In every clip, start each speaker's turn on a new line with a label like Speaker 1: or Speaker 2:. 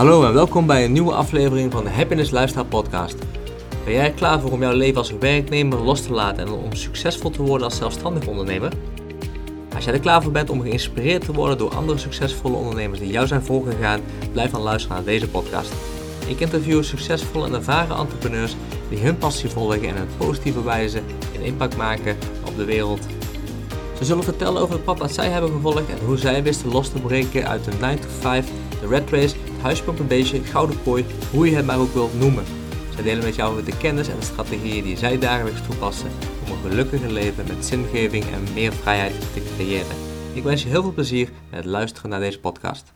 Speaker 1: Hallo en welkom bij een nieuwe aflevering van de Happiness Lifestyle Podcast. Ben jij klaar voor om jouw leven als werknemer los te laten en om succesvol te worden als zelfstandig ondernemer? Als jij er klaar voor bent om geïnspireerd te worden door andere succesvolle ondernemers die jou zijn voorgegaan, blijf dan luisteren naar deze podcast. Ik interview succesvolle en ervaren entrepreneurs die hun passie volgen en een positieve wijze een impact maken op de wereld. Ze zullen vertellen over het pad dat zij hebben gevolgd en hoe zij wisten los te breken uit de 9 to 5, de red race, het een beestje, gouden kooi, hoe je het maar ook wilt noemen. Zij delen met jou de kennis en de strategieën die zij dagelijks toepassen om een gelukkiger leven met zingeving en meer vrijheid te creëren. Ik wens je heel veel plezier met het luisteren naar deze podcast.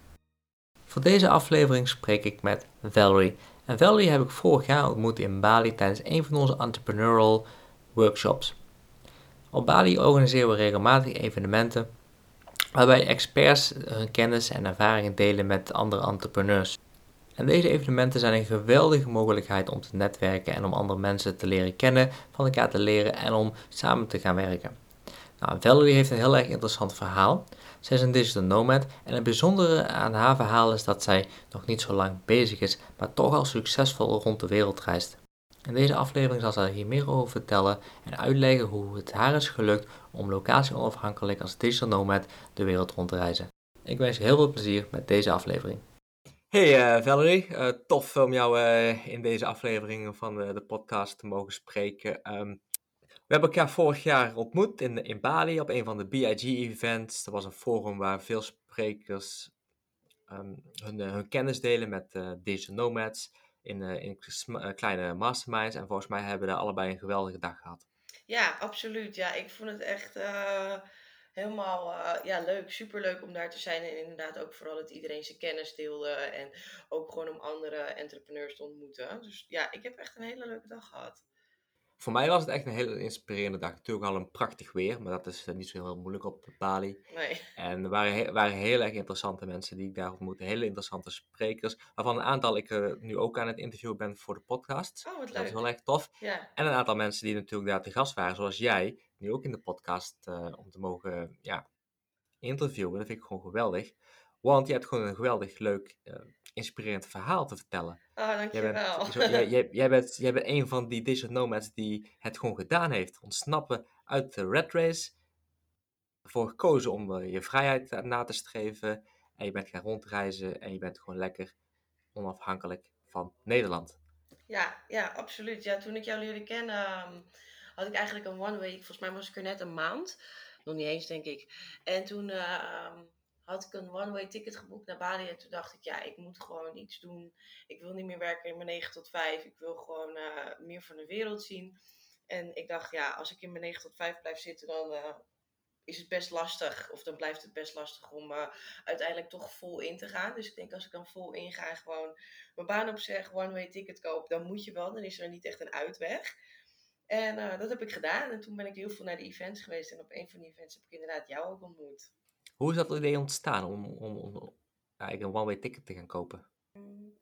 Speaker 1: Voor deze aflevering spreek ik met Valerie. En Valerie heb ik vorig jaar ontmoet in Bali tijdens een van onze entrepreneurial workshops. Op Bali organiseren we regelmatig evenementen waarbij experts hun kennis en ervaringen delen met andere entrepreneurs. En deze evenementen zijn een geweldige mogelijkheid om te netwerken en om andere mensen te leren kennen, van elkaar te leren en om samen te gaan werken. Nou, Valerie heeft een heel erg interessant verhaal. Zij is een digital nomad en het bijzondere aan haar verhaal is dat zij nog niet zo lang bezig is, maar toch al succesvol rond de wereld reist. In deze aflevering zal zij hier meer over vertellen en uitleggen hoe het haar is gelukt om locatie onafhankelijk als digital nomad de wereld rond te reizen. Ik wens je heel veel plezier met deze aflevering. Hey uh, Valerie, uh, tof om jou uh, in deze aflevering van de, de, podcast te mogen spreken. Um, we hebben elkaar vorig jaar ontmoet in, in Bali op een van de BIG-events. Dat was een forum waar veel sprekers um, hun, hun, kennis delen met digital nomads in, in kleine masterminds. En volgens mij hebben we allebei een geweldige dag gehad.
Speaker 2: Ja, absoluut. Ja, ik vond het echt helemaal uh, ja, leuk, superleuk om daar te zijn. En inderdaad ook vooral dat iedereen zijn kennis deelde. En ook gewoon om andere entrepreneurs te ontmoeten. Dus ja, ik heb echt een hele leuke dag gehad.
Speaker 1: Voor mij was het echt een hele inspirerende dag. Natuurlijk al een prachtig weer, maar dat is eh, niet zo heel moeilijk op Bali.
Speaker 2: Nee.
Speaker 1: En er waren, waren heel erg interessante mensen die ik daar ontmoette. Hele interessante sprekers, waarvan een aantal ik uh, nu ook aan het interviewen ben voor de podcast.
Speaker 2: Oh, wat leuk.
Speaker 1: Dat is wel echt tof.
Speaker 2: Ja.
Speaker 1: En een aantal mensen die natuurlijk daar te gast waren, zoals jij, nu ook in de podcast uh, om te mogen ja, interviewen. Dat vind ik gewoon geweldig. Want je hebt gewoon een geweldig leuk, uh, inspirerend verhaal te vertellen.
Speaker 2: Oh, dankjewel.
Speaker 1: Jij bent, zo, jij, jij, jij, bent, jij bent een van die digital nomads die het gewoon gedaan heeft. Ontsnappen uit de red race. Ervoor gekozen om uh, je vrijheid na te streven. En je bent gaan rondreizen. En je bent gewoon lekker onafhankelijk van Nederland.
Speaker 2: Ja, ja, absoluut. Ja, toen ik jou leerde kennen, um, had ik eigenlijk een one week. Volgens mij was ik er net een maand. Nog niet eens, denk ik. En toen... Uh, had ik een one-way ticket geboekt naar Bali. En toen dacht ik, ja, ik moet gewoon iets doen. Ik wil niet meer werken in mijn 9 tot 5. Ik wil gewoon uh, meer van de wereld zien. En ik dacht, ja, als ik in mijn 9 tot 5 blijf zitten, dan uh, is het best lastig. Of dan blijft het best lastig om uh, uiteindelijk toch vol in te gaan. Dus ik denk, als ik dan vol in ga en gewoon mijn baan opzeg, one-way ticket koop, dan moet je wel. Dan is er niet echt een uitweg. En dat heb ik gedaan. En toen ben ik heel veel naar de events geweest. En op een van die events heb ik inderdaad jou ook ontmoet.
Speaker 1: Hoe is dat idee ontstaan om, om, om eigenlijk een one-way ticket te gaan kopen?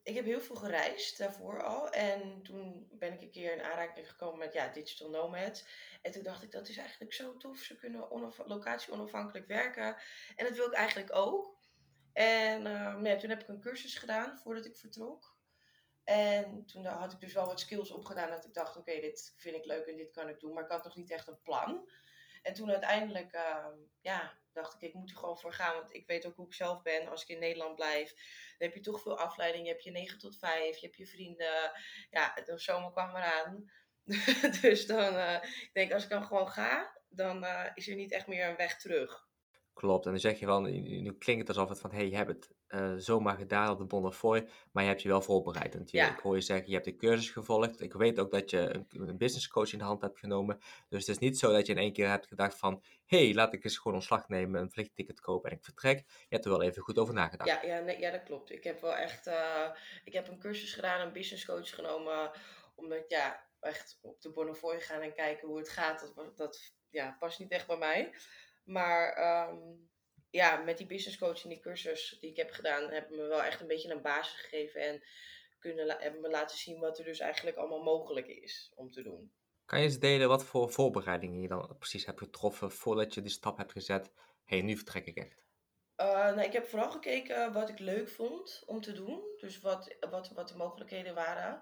Speaker 2: Ik heb heel veel gereisd daarvoor al. En toen ben ik een keer in aanraking gekomen met ja, digital nomads. En toen dacht ik, dat is eigenlijk zo tof. Ze kunnen locatie onafhankelijk werken. En dat wil ik eigenlijk ook. En uh, ja, toen heb ik een cursus gedaan voordat ik vertrok. En toen had ik dus wel wat skills opgedaan. Dat ik dacht, oké, dit vind ik leuk en dit kan ik doen. Maar ik had nog niet echt een plan. En toen uiteindelijk, uh, ja, dacht ik, ik moet er gewoon voor gaan. Want ik weet ook hoe ik zelf ben. Als ik in Nederland blijf, dan heb je toch veel afleiding. Je hebt je 9 tot 5, je hebt je vrienden. Ja, de zomer kwam eraan. dus dan uh, ik denk als ik dan gewoon ga, dan uh, is er niet echt meer een weg terug.
Speaker 1: Klopt, en dan zeg je wel, nu klinkt het alsof het van, hé, hey, je hebt het uh, zomaar gedaan op de Bonnefoy, maar je hebt je wel voorbereid. Want je,
Speaker 2: Ja.
Speaker 1: ik hoor je zeggen, je hebt de cursus gevolgd. Ik weet ook dat je een, een business coach in de hand hebt genomen. Dus het is niet zo dat je in één keer hebt gedacht van, hé, hey, laat ik eens gewoon ontslag nemen, een vliegticket kopen en ik vertrek. Je hebt er wel even goed over nagedacht.
Speaker 2: Ja, ja, nee, ja dat klopt. Ik heb wel echt, uh, ik heb een cursus gedaan, een business coach genomen, omdat ja, echt op de Bonnefoy gaan en kijken hoe het gaat, dat, dat ja, past niet echt bij mij. Maar um, ja, met die business coach en die cursus die ik heb gedaan, hebben me wel echt een beetje een basis gegeven en kunnen hebben me laten zien wat er dus eigenlijk allemaal mogelijk is om te doen.
Speaker 1: Kan je eens delen wat voor voorbereidingen je dan precies hebt getroffen voordat je die stap hebt gezet? Hé, hey, nu vertrek ik echt.
Speaker 2: Uh, nou, ik heb vooral gekeken wat ik leuk vond om te doen. Dus wat, wat, wat de mogelijkheden waren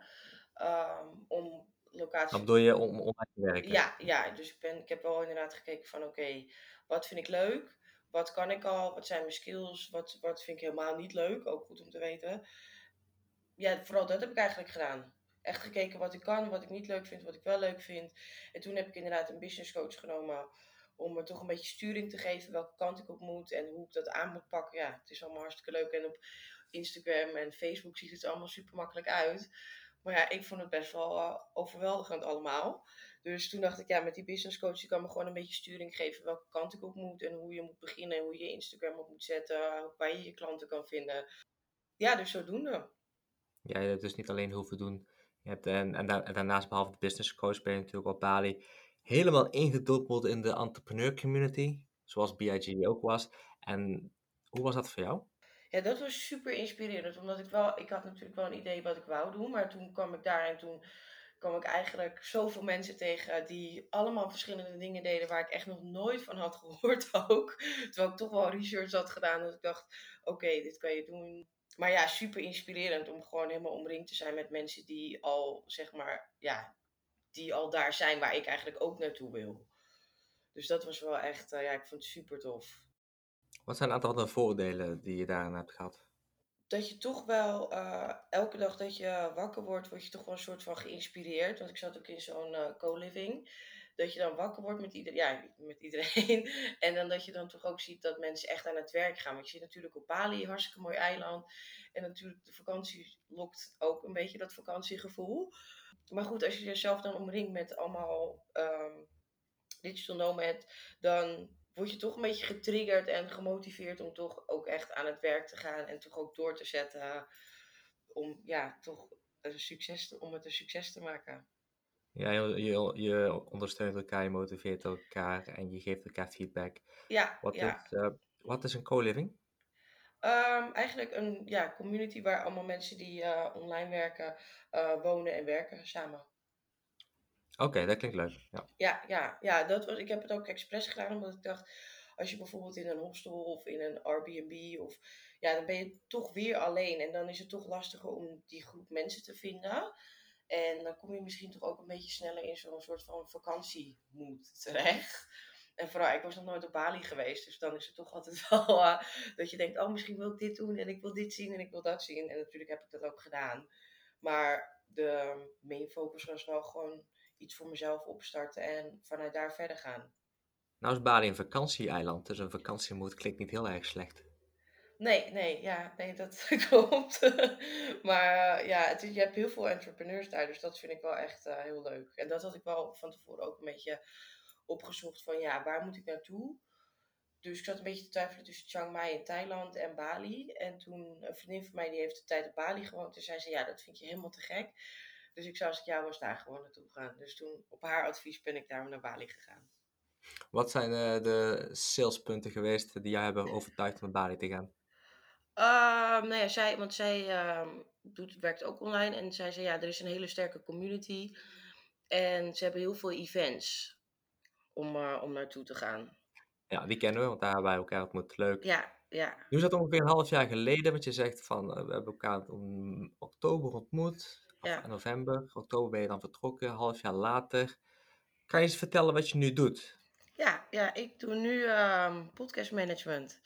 Speaker 2: um, om locaties...
Speaker 1: Wat bedoel je om online te werken?
Speaker 2: Ja, ja dus ik, ben, ik heb wel inderdaad gekeken van oké, wat vind ik leuk? Wat kan ik al? Wat zijn mijn skills? Wat, wat vind ik helemaal niet leuk? Ook goed om te weten. Ja, vooral dat heb ik eigenlijk gedaan. Echt gekeken wat ik kan, wat ik niet leuk vind, wat ik wel leuk vind. En toen heb ik inderdaad een business coach genomen om me toch een beetje sturing te geven welke kant ik op moet en hoe ik dat aan moet pakken. Ja, het is allemaal hartstikke leuk. En op Instagram en Facebook ziet het allemaal super makkelijk uit. Maar ja, ik vond het best wel uh, overweldigend allemaal. Dus toen dacht ik, ja, met die business coach, die kan me gewoon een beetje sturing geven welke kant ik op moet en hoe je moet beginnen en hoe je Instagram op moet zetten, waar je je klanten kan vinden. Ja, dus zodoende.
Speaker 1: Ja, je hebt dus niet alleen hoeven doen. Je hebt, en, en, daarnaast, behalve de business coach, ben je natuurlijk op Bali helemaal ingedompeld in de entrepreneur community, zoals BIG ook was. En hoe was dat voor jou?
Speaker 2: Ja, dat was super inspirerend, omdat ik wel, ik had natuurlijk wel een idee wat ik wou doen, maar toen kwam ik daar en toen kwam ik eigenlijk zoveel mensen tegen die allemaal verschillende dingen deden waar ik echt nog nooit van had gehoord ook. Terwijl ik toch wel research had gedaan, dat ik dacht, oké, dit kan je doen. Maar ja, super inspirerend om gewoon helemaal omringd te zijn met mensen die al, zeg maar, ja, die al daar zijn waar ik eigenlijk ook naartoe wil. Dus dat was wel echt, uh, ja, ik vond het super tof.
Speaker 1: Wat zijn een aantal de voordelen die je daarin hebt gehad?
Speaker 2: Dat je toch wel uh, elke dag dat je wakker wordt, word je toch wel een soort van geïnspireerd. Want ik zat ook in zo'n uh, co-living. Dat je dan wakker wordt met, ieder, ja, met iedereen. en dan dat je dan toch ook ziet dat mensen echt aan het werk gaan. Want je zit natuurlijk op Bali, hartstikke mooi eiland. En natuurlijk de vakantie lokt ook een beetje dat vakantiegevoel. Maar goed, als je jezelf dan omringt met allemaal um, digital nomad, dan word je toch een beetje getriggerd en gemotiveerd om toch ook echt aan het werk te gaan en toch ook door te zetten om ja, toch een succes om het een succes te maken.
Speaker 1: Ja, je, je, je ondersteunt elkaar, je motiveert elkaar en je geeft elkaar feedback.
Speaker 2: Ja,
Speaker 1: wat,
Speaker 2: ja.
Speaker 1: Is, uh, wat is een co-living?
Speaker 2: Um, eigenlijk een ja, community waar allemaal mensen die uh, online werken, uh, wonen en werken samen.
Speaker 1: Oké, dat klinkt leuk. Ja,
Speaker 2: ja, ja, ja dat was, ik heb het ook expres gedaan omdat ik dacht, als je bijvoorbeeld in een hostel of in een Airbnb of ja, dan ben je toch weer alleen en dan is het toch lastiger om die groep mensen te vinden. En dan kom je misschien toch ook een beetje sneller in zo'n soort van vakantiemoed terecht. En vooral, ik was nog nooit op Bali geweest. Dus dan is het toch altijd wel uh, dat je denkt, oh misschien wil ik dit doen en ik wil dit zien en ik wil dat zien. En natuurlijk heb ik dat ook gedaan. Maar de main focus was wel gewoon iets voor mezelf opstarten en vanuit daar verder gaan.
Speaker 1: Nou is Bali een vakantieeiland, dus een vakantiemoed klinkt niet heel erg slecht.
Speaker 2: Nee, nee, ja, nee, dat klopt. maar uh, ja, het je hebt heel veel entrepreneurs daar, dus dat vind ik wel echt uh, heel leuk. En dat had ik wel van tevoren ook een beetje opgezocht van ja, waar moet ik naartoe? Dus ik zat een beetje te twijfelen tussen Chiang Mai in Thailand en Bali. En toen een vriendin van mij, die heeft de tijd op Bali gewoond. En zei ze, ja, dat vind je helemaal te gek. Dus ik zou als ik jou was daar gewoon naartoe gaan. Dus toen, op haar advies, ben ik daar naar Bali gegaan.
Speaker 1: Wat zijn uh, de salespunten geweest die jou hebben overtuigd om naar Bali te gaan?
Speaker 2: Uh, nou ja, zij, want zij uh, doet, werkt ook online. En zij zei, ja, er is een hele sterke community. En ze hebben heel veel events om, uh, om naartoe te gaan.
Speaker 1: Ja, die kennen we, want daar hebben wij elkaar ontmoet. Leuk.
Speaker 2: Ja, ja.
Speaker 1: Nu is dat ongeveer een half jaar geleden, wat je zegt van, uh, we hebben elkaar in oktober ontmoet.
Speaker 2: Ja.
Speaker 1: november. Oktober ben je dan vertrokken, een half jaar later. Kan je eens vertellen wat je nu doet?
Speaker 2: Ja, ja ik doe nu ehm podcast management.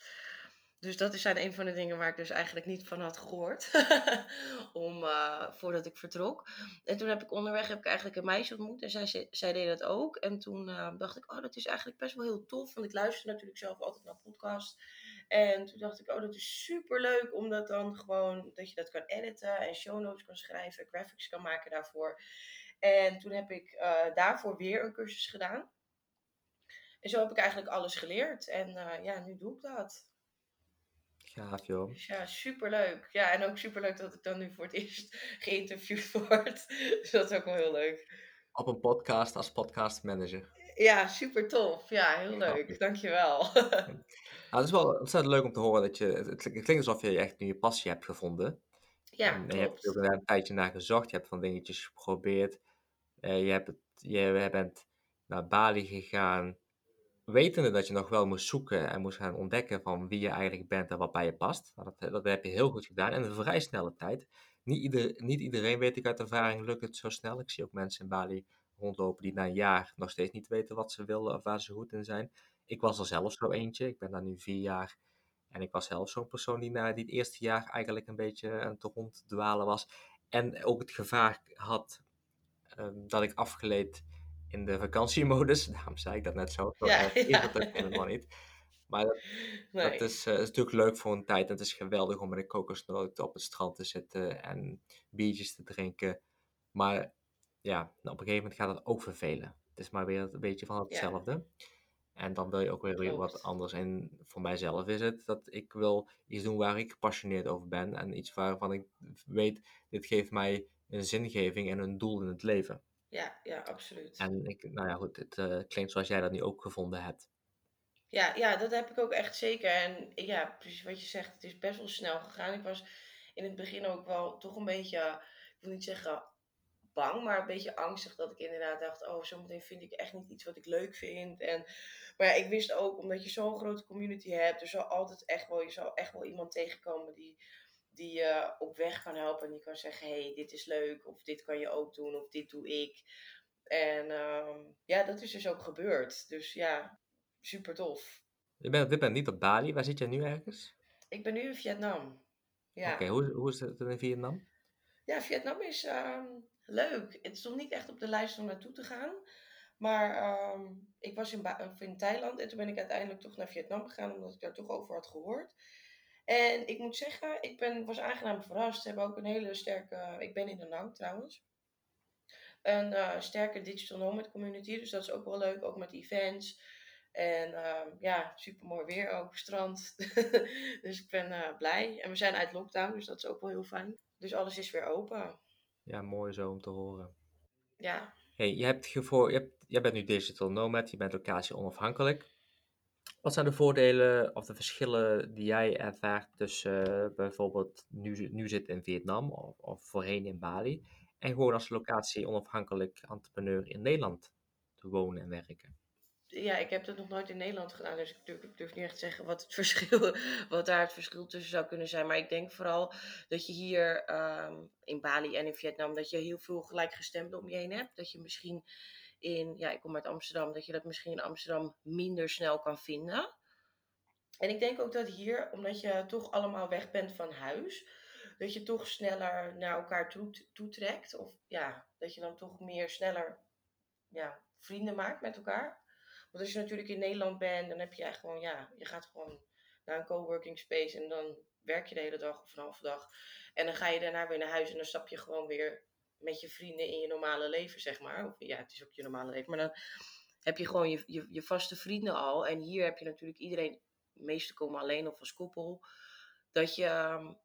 Speaker 2: Dus dat is zijn een van de dingen waar ik dus eigenlijk niet van had gehoord. Om, uh, voordat ik vertrok. En toen heb ik onderweg heb ik eigenlijk een meisje ontmoet. En zij, zij deed dat ook. En toen uh, dacht ik, oh, dat is eigenlijk best wel heel tof. Want ik luister natuurlijk zelf altijd naar podcasts. En toen dacht ik, oh, dat is super leuk. Omdat dan gewoon, dat je dat kan editen. En show notes kan schrijven. Graphics kan maken daarvoor. En toen heb ik uh, daarvoor weer een cursus gedaan. En zo heb ik eigenlijk alles geleerd. En uh, ja, nu doe ik dat.
Speaker 1: Gaaf joh.
Speaker 2: Dus ja, superleuk. Ja, en ook superleuk dat ik dan nu voor het eerst geïnterviewd word. Dus dat is ook wel heel leuk.
Speaker 1: Op een podcast als podcast manager.
Speaker 2: Ja, super tof. Ja, heel leuk. Dankjewel.
Speaker 1: nou, het is wel ontzettend leuk om te horen dat je... Het klinkt alsof je echt nu je passie hebt gevonden.
Speaker 2: Ja,
Speaker 1: en, je hebt er een tijdje naar gezocht. Je hebt van dingetjes geprobeerd. Uh, je, hebt het, je bent naar Bali gegaan. wetende dat je nog wel moest zoeken en moest gaan ontdekken van wie je eigenlijk bent en wat bij je past. Nou, dat, dat heb je heel goed gedaan en in een vrij snelle tijd. Niet, ieder, niet iedereen, weet ik uit ervaring, lukt het zo snel. Ik zie ook mensen in Bali rondlopen die na een jaar nog steeds niet weten wat ze willen of waar ze goed in zijn. Ik was er zelf zo eentje. Ik ben daar nu vier jaar. En ik was zelf zo'n persoon die na die het eerste jaar eigenlijk een beetje aan het ronddwalen was. En ook het gevaar had um, dat ik afgeleid in de vakantiemodus. Daarom zei ik dat net zo.
Speaker 2: Ja,
Speaker 1: ja.
Speaker 2: ja.
Speaker 1: Dat ik helemaal niet. Maar dat,
Speaker 2: Nee.
Speaker 1: dat is, uh, is, natuurlijk leuk voor een tijd. En het is geweldig om met een kokosnoot op het strand te zitten en biertjes te drinken. Maar ja, op een gegeven moment gaat het ook vervelen. Het is maar weer een beetje van hetzelfde. Ja. En dan wil je ook weer, wat anders. En voor mijzelf is het dat ik wil iets doen waar ik gepassioneerd over ben. En iets waarvan ik weet, dit geeft mij een zingeving en een doel in het leven.
Speaker 2: Ja, ja, absoluut.
Speaker 1: En ik, nou ja, goed, het uh, klinkt zoals jij dat nu ook gevonden hebt.
Speaker 2: Ja, ja, dat heb ik ook echt zeker. En ja, precies wat je zegt, het is best wel snel gegaan. Ik was in het begin ook wel toch een beetje, ik wil niet zeggen bang, maar een beetje angstig dat ik inderdaad dacht, oh, zometeen vind ik echt niet iets wat ik leuk vind. En, maar ja, ik wist ook, omdat je zo'n grote community hebt, er zal altijd echt wel, je zal echt wel iemand tegenkomen die, die je op weg kan helpen en die kan zeggen, hey, dit is leuk, of dit kan je ook doen, of dit doe ik. En um, ja, dat is dus ook gebeurd. Dus ja, super tof.
Speaker 1: Je bent op dit moment niet op Bali, waar zit je nu ergens?
Speaker 2: Ik ben nu in Vietnam. Ja.
Speaker 1: Oké, okay, hoe, hoe is het in Vietnam?
Speaker 2: Ja, Vietnam is um, leuk. Het nog niet echt op de lijst om naartoe te gaan. Maar um, ik was in, in Thailand en toen ben ik uiteindelijk toch naar Vietnam gegaan, omdat ik daar toch over had gehoord. En ik moet zeggen, ik ben, was aangenaam verrast. Ze hebben ook een hele sterke, ik ben in de Nang trouwens, een uh, sterke digital nomad community. Dus dat is ook wel leuk, ook met events. En uh, ja, super mooi weer ook, strand. dus ik ben uh, blij. En we zijn uit lockdown, dus dat is ook wel heel fijn. Dus alles is weer open.
Speaker 1: Ja, mooi zo om te horen.
Speaker 2: Ja.
Speaker 1: Hey, je hebt je hebt, jij bent nu digital nomad, je bent locatie onafhankelijk. Wat zijn de voordelen of de verschillen die jij ervaart tussen uh, bijvoorbeeld nu, nu zit in Vietnam of, of voorheen in Bali en gewoon als locatie onafhankelijk entrepreneur in Nederland te wonen en werken?
Speaker 2: Ja, ik heb dat nog nooit in Nederland gedaan, dus ik durf, niet echt te zeggen wat, het verschil, wat daar het verschil tussen zou kunnen zijn. Maar ik denk vooral dat je hier um, in Bali en in Vietnam, dat je heel veel gelijkgestemden om je heen hebt. Dat je misschien in, ja, ik kom uit Amsterdam, dat je dat misschien in Amsterdam minder snel kan vinden. En ik denk ook dat hier, omdat je toch allemaal weg bent van huis, dat je toch sneller naar elkaar toe, toetrekt. Of ja, dat je dan toch meer sneller ja, vrienden maakt met elkaar. Want als je natuurlijk in Nederland bent, dan heb je echt gewoon, ja, je gaat gewoon naar een coworking space en dan werk je de hele dag of een halve dag. En dan ga je daarna weer naar huis en dan stap je gewoon weer met je vrienden in je normale leven, zeg maar. Of ja, het is ook je normale leven. Maar dan heb je gewoon je, je, vaste vrienden al. En hier heb je natuurlijk iedereen, de meeste komen alleen of als koppel. Dat je um,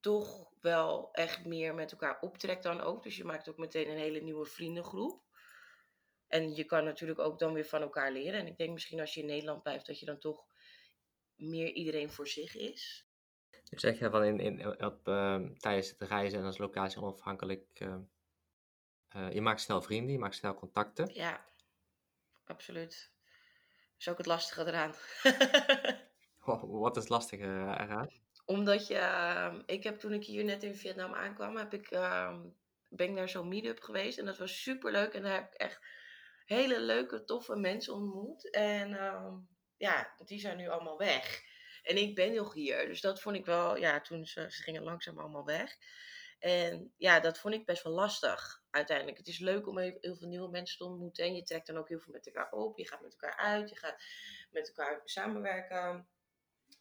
Speaker 2: toch wel echt meer met elkaar optrekt dan ook. Dus je maakt ook meteen een hele nieuwe vriendengroep. En je kan natuurlijk ook dan weer van elkaar leren. En ik denk misschien als je in Nederland blijft, dat je dan toch meer iedereen voor zich is.
Speaker 1: Dus zeg je van in, in, op, uh, tijdens het reizen en als locatie onafhankelijk, uh, uh, je maakt snel vrienden, je maakt snel contacten.
Speaker 2: Ja, absoluut. Dat is ook het lastige eraan.
Speaker 1: Wat is het lastige eraan?
Speaker 2: Omdat je, ehm, ik heb toen ik hier net in Vietnam aankwam, heb ik, ehm, ben ik naar zo'n meetup geweest. En dat was super leuk. En daar heb ik echt hele leuke, toffe mensen ontmoet. En uh, ja, die zijn nu allemaal weg. En ik ben nog hier. Dus dat vond ik wel, ja, toen ze, ze gingen langzaam allemaal weg. En ja, dat vond ik best wel lastig uiteindelijk. Het is leuk om heel, heel veel nieuwe mensen te ontmoeten. En je trekt dan ook heel veel met elkaar op. Je gaat met elkaar uit. Je gaat met elkaar samenwerken.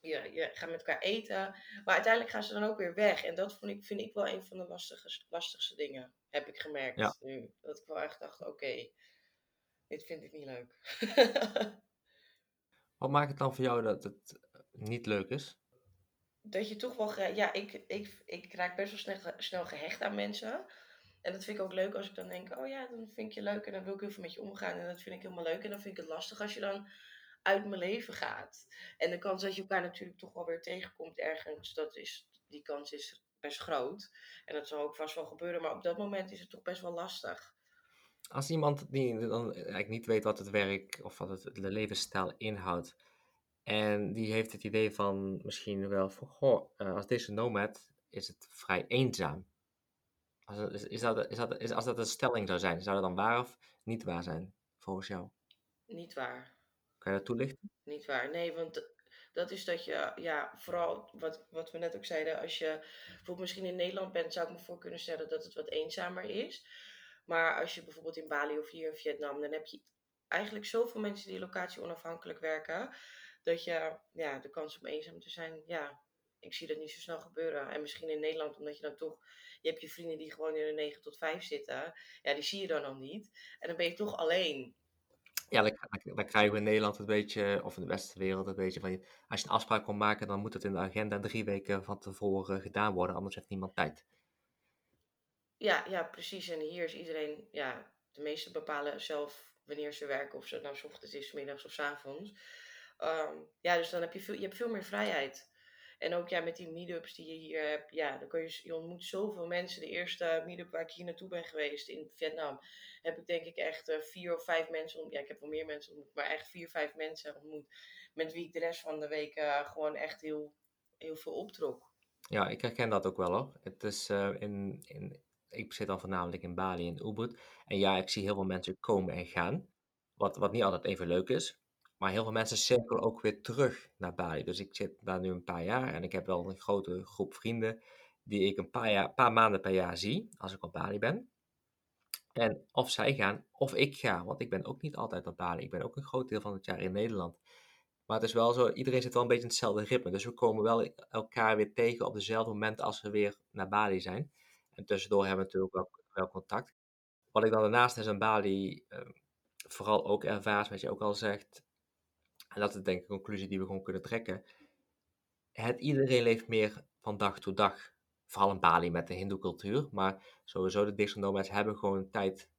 Speaker 2: Je, je gaat met elkaar eten. Maar uiteindelijk gaan ze dan ook weer weg. En dat vond ik, vind ik wel een van de lastige, lastigste dingen. Heb ik gemerkt
Speaker 1: Ja.
Speaker 2: nu. Dat ik wel echt dacht, oké, dit vind ik niet leuk.
Speaker 1: Wat maakt het dan voor jou dat het niet leuk is?
Speaker 2: dat je toch wel, ja, ik, ik, ik raak best wel snel, snel gehecht aan mensen. En dat vind ik ook leuk als ik dan denk, oh ja, dan vind ik je leuk en dan wil ik heel veel met je omgaan. En dat vind ik helemaal leuk. En dan vind ik het lastig als je dan uit mijn leven gaat. En de kans dat je elkaar natuurlijk toch wel weer tegenkomt ergens, dat is, die kans is best groot. En dat zal ook vast wel gebeuren, maar op dat moment is het toch best wel lastig.
Speaker 1: Als iemand die dan eigenlijk niet weet wat het werk of wat het, de levensstijl inhoudt, en die heeft het idee van misschien wel van, goh, uh, als deze nomad is het vrij eenzaam. Als, is, is, dat, is dat, is, als dat een stelling zou zijn, zou dat dan waar of niet waar zijn, volgens jou?
Speaker 2: Niet waar.
Speaker 1: Kan je dat toelichten?
Speaker 2: Niet waar. Nee, want dat is dat je, ja, vooral wat, wat we net ook zeiden, als je bijvoorbeeld misschien in Nederland bent, zou ik me voor kunnen stellen dat het wat eenzamer is. Maar als je bijvoorbeeld in Bali of hier in Vietnam, dan heb je eigenlijk zoveel mensen die locatie onafhankelijk werken, dat je, ja, de kans om eenzaam te zijn, ja, ik zie dat niet zo snel gebeuren. En misschien in Nederland, omdat je dan toch, je hebt je vrienden die gewoon in de 9 tot 5 zitten, ja, die zie je dan nog niet. En dan ben je toch alleen.
Speaker 1: Ja, dan, krijgen we in Nederland een beetje, of in de westerse wereld een beetje van, als je een afspraak kon maken, dan moet het in de agenda drie weken van tevoren gedaan worden, anders heeft niemand tijd.
Speaker 2: Ja, ja, precies. En hier is iedereen, ja, de meesten bepalen zelf wanneer ze werken, of het nou s ochtends is, middags of s avonds. Ehm, ja, dus dan heb je veel, je hebt veel meer vrijheid. En ook ja, met die meetups die je hier hebt, ja, dan kun je, je ontmoet zoveel mensen. De eerste meetup waar ik hier naartoe ben geweest in Vietnam, heb ik denk ik echt uh, vier of vijf mensen ontmoet. Ja, ik heb wel meer mensen ontmoet, maar echt vier, vijf mensen ontmoet. Met wie ik de rest van de week uh, gewoon echt heel, heel veel optrok.
Speaker 1: Ja, ik herken dat ook wel hoor. Het is uh, in, in, ik zit dan voornamelijk in Bali en Ubud. En ja, ik zie heel veel mensen komen en gaan. Wat, wat niet altijd even leuk is. Maar heel veel mensen cirkelen ook weer terug naar Bali. Dus ik zit daar nu een paar jaar en ik heb wel een grote groep vrienden die ik een paar, jaar, paar maanden per jaar zie als ik op Bali ben. En of zij gaan of ik ga, want ik ben ook niet altijd op Bali. Ik ben ook een groot deel van het jaar in Nederland. Maar het is wel zo, iedereen zit wel een beetje in hetzelfde ritme. Dus we komen wel elkaar weer tegen op dezelfde moment als we weer naar Bali zijn. En tussendoor hebben we natuurlijk wel, wel contact. Wat ik dan daarnaast is aan Bali uh, vooral ook ervaar, wat je ook al zegt, en dat is denk ik een conclusie die we gewoon kunnen trekken. Het, iedereen leeft meer van dag tot dag. Vooral in Bali met de hindoe cultuur. Maar sowieso de digital nomads hebben gewoon tijd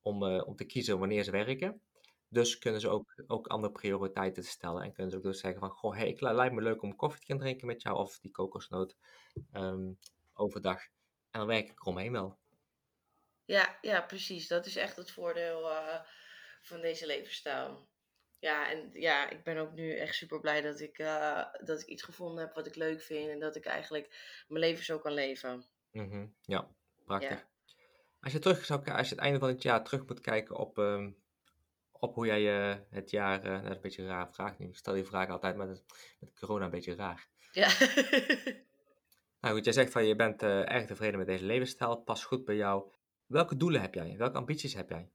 Speaker 1: om, uh, om te kiezen wanneer ze werken. Dus kunnen ze ook, ook andere prioriteiten stellen. En kunnen ze ook dus zeggen van, goh, hey, ik lijkt me leuk om koffie te gaan drinken met jou. Of die kokosnoot um, overdag. En dan werk ik eromheen wel.
Speaker 2: Ja, ja, precies. Dat is echt het voordeel uh, van deze levensstijl ja, en ja, ik ben ook nu echt super blij dat ik, uh, dat ik iets gevonden heb wat ik leuk vind. En dat ik eigenlijk mijn leven zo kan leven.
Speaker 1: Mm -hmm. Ja, prachtig. Ja. Als je terug zou als je het einde van het jaar terug moet kijken op, uh, op hoe jij uh, het jaar. Uh, dat is een beetje een rare vraag nu. Ik stel die vraag altijd, maar het, met corona een beetje raar. Ja. nou goed, jij zegt van je bent erg tevreden met deze levensstijl. Pas goed bij jou. Welke doelen heb jij? Welke ambities heb jij?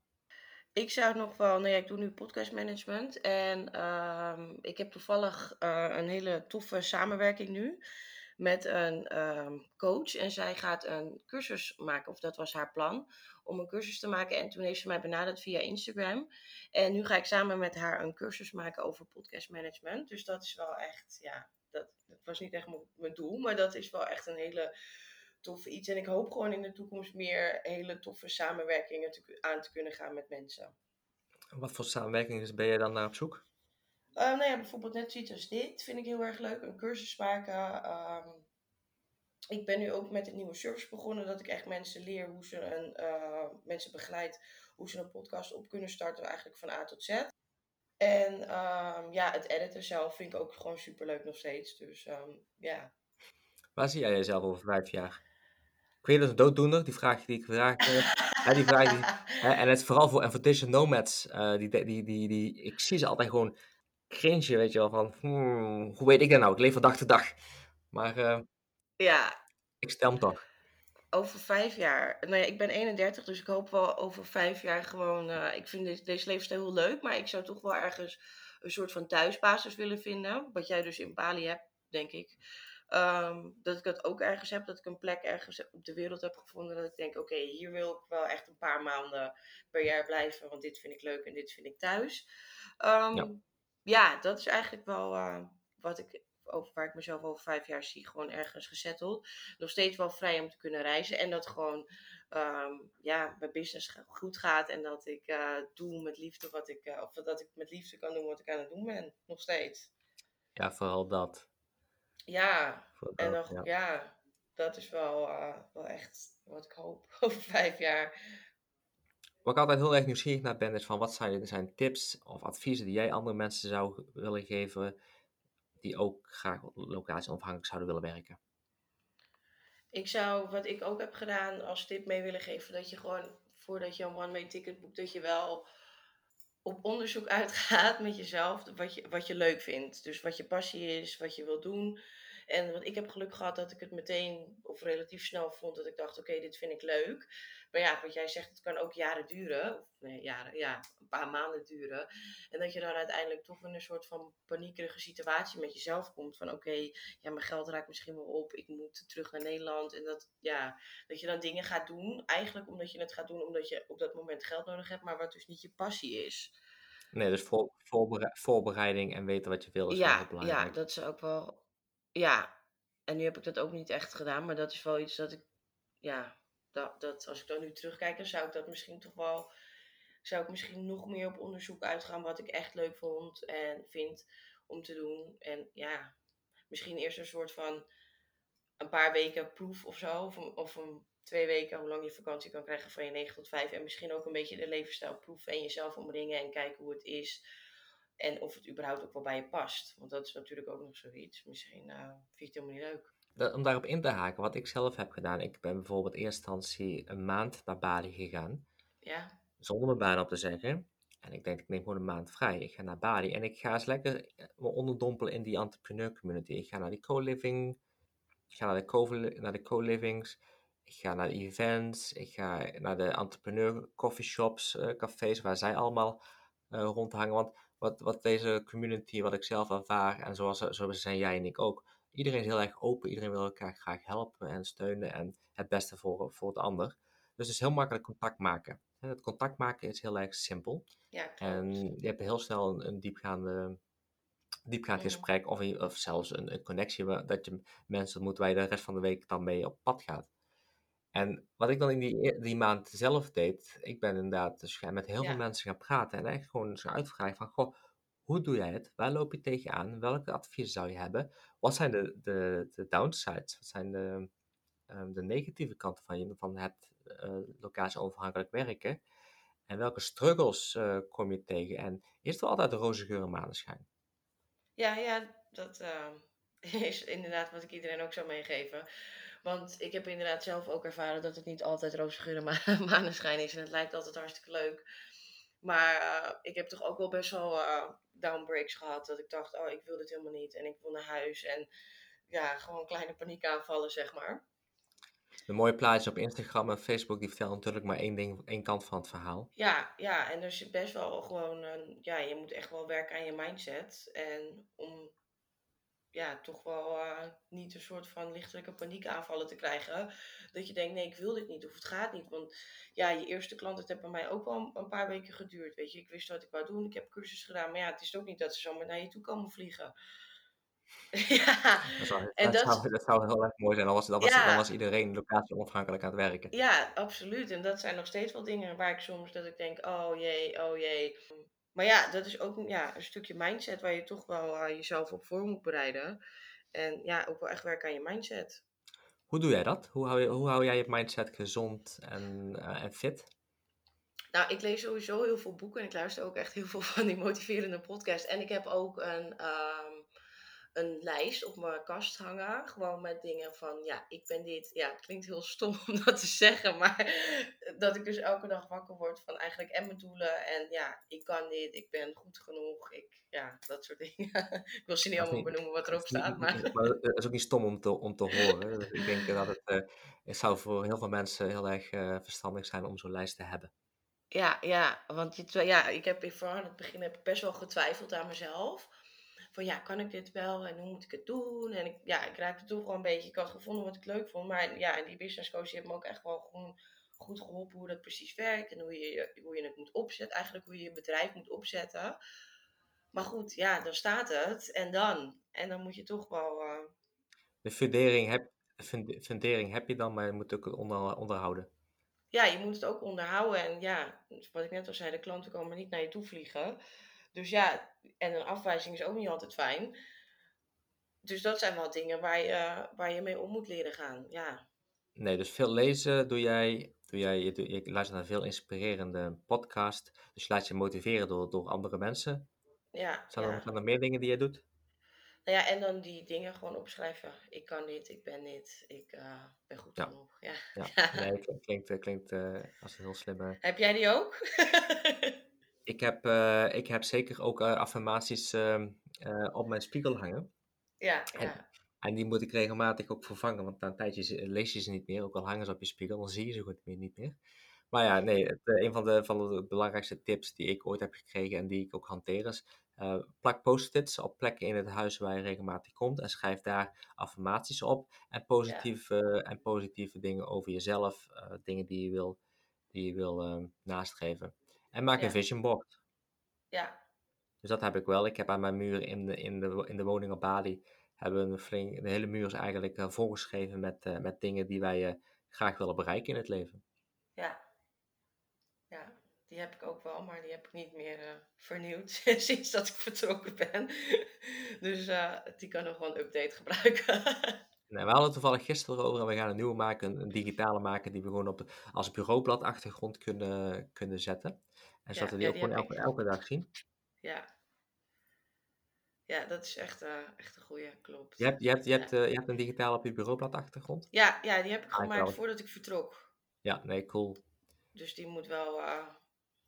Speaker 2: Ik zou nog wel, nou ja, ik doe nu podcastmanagement en ehm, ik heb toevallig uh, een hele toffe samenwerking nu met een um, coach. En zij gaat een cursus maken, of dat was haar plan, om een cursus te maken. En toen heeft ze mij benaderd via Instagram. En nu ga ik samen met haar een cursus maken over podcastmanagement. Dus dat is wel echt, ja, dat, dat was niet echt mijn doel, maar dat is wel echt een hele toffe iets. En ik hoop gewoon in de toekomst meer hele toffe samenwerkingen te, aan te kunnen gaan met mensen.
Speaker 1: Wat voor samenwerkingen ben je dan naar op zoek?
Speaker 2: Uh, nou ja, bijvoorbeeld net zoiets als dit vind ik heel erg leuk. Een cursus maken. Um, ik ben nu ook met een nieuwe service begonnen. Dat ik echt mensen leer hoe ze een, uh, mensen begeleid hoe ze een podcast op kunnen starten. Eigenlijk van A tot Z. En um, ja, het editen zelf vind ik ook gewoon super leuk nog steeds. Dus um, ja.
Speaker 1: Waar zie jij jezelf over vijf jaar? Ik weet dat een dooddoener, die vraag die ik vraag. hè, die vraag die, hè, en het is vooral voor, en voor digital nomads, uh, die, die, die, die, ik zie ze altijd gewoon cringe, weet je wel, van hmm, hoe weet ik dat nou? Ik leef van dag tot dag. Maar uh,
Speaker 2: ja.
Speaker 1: ik stel hem toch.
Speaker 2: Over vijf jaar. Nou ja, ik ben 31, dus ik hoop wel over vijf jaar gewoon. Uh, ik vind deze, deze levensstijl heel leuk, maar ik zou toch wel ergens een soort van thuisbasis willen vinden. Wat jij dus in Bali hebt, denk ik. Um, dat ik dat ook ergens heb, dat ik een plek ergens op de wereld heb gevonden. Dat ik denk, oké, okay, hier wil ik wel echt een paar maanden per jaar blijven. Want dit vind ik leuk en dit vind ik thuis. Um, ja. ja. dat is eigenlijk wel uh, wat ik, over, waar ik mezelf over vijf jaar zie. Gewoon ergens gezetteld. Nog steeds wel vrij om te kunnen reizen. En dat gewoon um, ja, mijn business goed gaat. En dat ik uh, doe met liefde wat ik, uh, of dat ik met liefde kan doen wat ik aan het doen ben. Nog steeds.
Speaker 1: Ja, vooral dat.
Speaker 2: Ja, en nog, ja. ja. dat is wel, uh, wel echt wat ik hoop over vijf jaar.
Speaker 1: Waar ik altijd heel erg nieuwsgierig naar ben, is van wat zijn, zijn tips of adviezen die jij andere mensen zou willen geven die ook graag locatie onafhankelijk zouden willen werken?
Speaker 2: Ik zou, wat ik ook heb gedaan, als tip mee willen geven, dat je gewoon voordat je een one-way ticket boekt, dat je wel op onderzoek uitgaat met jezelf, wat je, wat je leuk vindt. Dus wat je passie is, wat je wilt doen. En want ik heb geluk gehad dat ik het meteen of relatief snel vond dat ik dacht, oké, dit vind ik leuk. Maar ja, wat jij zegt, het kan ook jaren duren. Of nee, jaren, ja, een paar maanden duren. En dat je dan uiteindelijk toch in een soort van paniekerige situatie met jezelf komt. Van oké, ja, mijn geld raakt misschien wel op. Ik moet terug naar Nederland. En dat, ja, dat je dan dingen gaat doen. Eigenlijk omdat je het gaat doen omdat je op dat moment geld nodig hebt. Maar wat dus niet je passie is.
Speaker 1: Nee, dus voor, voorbereiding en weten wat je wil is
Speaker 2: ja,
Speaker 1: wel belangrijk.
Speaker 2: Ja, dat is ook wel... Ja, en nu heb ik dat ook niet echt gedaan. Maar dat is wel iets dat ik... Ja, dat, dat als ik dan nu terugkijk, dan zou ik dat misschien toch wel. Zou ik misschien nog meer op onderzoek uitgaan wat ik echt leuk vond en vind om te doen. En ja, misschien eerst een soort van een paar weken proef of zo. Of, of een twee weken, hoe lang je vakantie kan krijgen van je 9 tot 5. En misschien ook een beetje de levensstijl proeven en jezelf omringen en kijken hoe het is. En of het überhaupt ook wel bij je past. Want dat is natuurlijk ook nog zoiets. Misschien uh, vind je het helemaal niet leuk
Speaker 1: om daarop in te haken, wat ik zelf heb gedaan. Ik ben bijvoorbeeld in eerste instantie een maand naar Bali gegaan.
Speaker 2: Ja.
Speaker 1: Zonder mijn baan op te zeggen. En ik denk, ik neem gewoon een maand vrij. Ik ga naar Bali en ik ga eens lekker eh, me onderdompelen in die entrepreneur community. Ik ga naar die co-living. Ik ga naar de, co naar de co-livings. Ik ga naar de events. Ik ga naar de entrepreneur coffeeshops, uh, cafés, waar zij allemaal uh, rondhangen. Want wat, wat deze community, wat ik zelf ervaar, en zoals, zoals zijn jij en ik ook, iedereen is heel erg open. Iedereen wil elkaar graag helpen en steunen en het beste voor, voor het ander. Dus het is heel makkelijk contact maken. Het contact maken is heel erg simpel.
Speaker 2: Ja,
Speaker 1: en je hebt heel snel een, een diepgaande, diepgaand gesprek of, of zelfs een, een connectie waar, dat je mensen ontmoet waar je de rest van de week dan mee op pad gaat. En wat ik dan in die, die maand zelf deed, ik ben inderdaad dus met heel veel mensen gaan praten en echt gewoon eens uitvragen van, goh, hoe doe jij het? Waar loop je tegenaan? Welke adviezen zou je hebben? Wat zijn de, de, de downsides? Wat zijn de, um, de negatieve kanten van, je, van het uh, locatie onafhankelijk werken? En welke struggles uh, kom je tegen? En is er altijd een roze geur en maneschijn?
Speaker 2: Ja, ja, dat uh, is inderdaad wat ik iedereen ook zou meegeven. Want ik heb inderdaad zelf ook ervaren dat het niet altijd roze geur en maneschijn is. En het lijkt altijd hartstikke leuk. Maar ik heb toch ook wel best wel downbreaks gehad. Dat ik dacht, oh, ik wil dit helemaal niet. En ik wil naar huis. En ja, gewoon kleine paniekaanvallen, zeg maar.
Speaker 1: De mooie plaatjes op Instagram en Facebook, die vertellen natuurlijk maar één ding, één kant van het verhaal.
Speaker 2: Ja, ja, en dus best wel gewoon, ja, je moet echt wel werken aan je mindset. En om ja, toch wel uh, niet een soort van lichtelijke paniekaanvallen te krijgen. Dat je denkt, nee, ik wil dit niet of het gaat niet. Want ja, je eerste klant, het heeft bij mij ook wel een paar weken geduurd. Weet je, ik wist wat ik wou doen, ik heb cursus gedaan. Maar ja, het is ook niet dat ze zomaar naar je toe komen vliegen.
Speaker 1: ja, dat zou, en dat, zou, dat zou heel erg mooi zijn. Dan was, dan was, dan was iedereen locatie onafhankelijk aan het werken.
Speaker 2: Ja, absoluut. En dat zijn nog steeds wel dingen waar ik soms dat ik denk, oh jee, oh jee. Maar ja, dat is ook ja, een stukje mindset waar je toch wel uh, jezelf op voor moet bereiden. En ja, ook wel echt werken aan je mindset.
Speaker 1: Hoe doe jij dat? Hoe hou, je, hoe hou jij je mindset gezond en, uh, en fit?
Speaker 2: Nou, ik lees sowieso heel veel boeken en ik luister ook echt heel veel van die motiverende podcasts. En ik heb ook een, um, een lijst op mijn kast hangen. Gewoon met dingen van, ja, ik ben dit. Ja, het klinkt heel stom om dat te zeggen. Maar dat ik dus elke dag wakker word van eigenlijk en mijn doelen. En ja, ik kan dit. Ik ben goed genoeg. Ik, ja, dat soort dingen. ik wil ze niet allemaal benoemen wat erop staat. Maar...
Speaker 1: maar het is ook niet stom om te, om te horen. Dus ik denk dat het, uh, het zou voor heel veel mensen heel erg uh, verstandig zijn om zo'n lijst te hebben.
Speaker 2: Ja, ja, want je, ja, ik heb vooral aan het begin heb ik best wel getwijfeld aan mezelf van ja, kan ik dit wel en hoe moet ik het doen? En ik, ja, ik raakte toch wel een beetje, ik had gevonden wat ik leuk vond. Maar ja, en die business coach heeft me ook echt wel gewoon goed geholpen hoe dat precies werkt. En hoe je, hoe je het moet opzetten, eigenlijk hoe je je bedrijf moet opzetten. Maar goed, ja, dan staat het. En dan? En dan moet je toch wel... Uh...
Speaker 1: De fundering heb, fundering heb je dan, maar je moet ook onder, onderhouden.
Speaker 2: Ja, je moet het ook onderhouden. En ja, wat ik net al zei, de klanten komen niet naar je toe vliegen. Dus ja, en een afwijzing is ook niet altijd fijn. Dus dat zijn wel dingen waar je, waar je mee om moet leren gaan. Ja.
Speaker 1: Nee, dus veel lezen doe jij, doe jij je, je luistert naar veel inspirerende podcast. Dus je laat je motiveren door, door andere mensen.
Speaker 2: Ja,
Speaker 1: Zijn er,
Speaker 2: ja.
Speaker 1: zijn er meer dingen die jij doet?
Speaker 2: Nou ja, en dan die dingen gewoon opschrijven. Ik kan dit, ik ben dit, ik eh, ben goed
Speaker 1: Ja.
Speaker 2: genoeg. Ja.
Speaker 1: Ja, nee, klinkt, klinkt, klinkt eh, als een heel slimme...
Speaker 2: Heb jij die ook?
Speaker 1: Ik heb, eh, ik heb zeker ook eh, affirmaties ehm, eh, op mijn spiegel hangen.
Speaker 2: ja,
Speaker 1: En,
Speaker 2: ja,
Speaker 1: en die moet ik regelmatig ook vervangen, want na een tijdje lees je ze niet meer. Ook al hangen ze op je spiegel, dan zie je ze goed meer, niet meer. Maar ja, nee, het, een van de, van de belangrijkste tips die ik ooit heb gekregen en die ik ook hanteer is... plak post-its op plekken in het huis waar je regelmatig komt en schrijf daar affirmaties op en positieve, en positieve dingen over jezelf, dingen die je wil, die je wil ehm, nastreven. En maak een vision board.
Speaker 2: ja,
Speaker 1: Dus dat heb ik wel. Ik heb aan mijn muur in de, in de, in de woning op Bali, hebben we een flink, de hele muur is eigenlijk eh, volgeschreven met, eh, met dingen die wij eh, graag willen bereiken in het leven.
Speaker 2: ja. Ja, die heb ik ook wel, maar die heb ik niet meer vernieuwd sinds dat ik vertrokken ben. Dus die kan nog wel een update gebruiken.
Speaker 1: Nee, we hadden het toevallig gisteren over en we gaan een nieuwe maken, een, een digitale maken, die we gewoon op, als bureaublad achtergrond kunnen, kunnen zetten. En zodat
Speaker 2: Ja,
Speaker 1: die
Speaker 2: ja,
Speaker 1: ook
Speaker 2: die
Speaker 1: gewoon
Speaker 2: heb
Speaker 1: elke, elke dag zien.
Speaker 2: Ja, ja dat is echt, eh, echt een goeie, klopt.
Speaker 1: Je hebt, je, hebt, je, hebt, eh, je hebt een digitale op je bureaublad achtergrond?
Speaker 2: Ja, ja, die heb ik
Speaker 1: Ah,
Speaker 2: gemaakt voordat ik vertrok.
Speaker 1: Ja, nee, cool.
Speaker 2: Dus die moet wel, eh,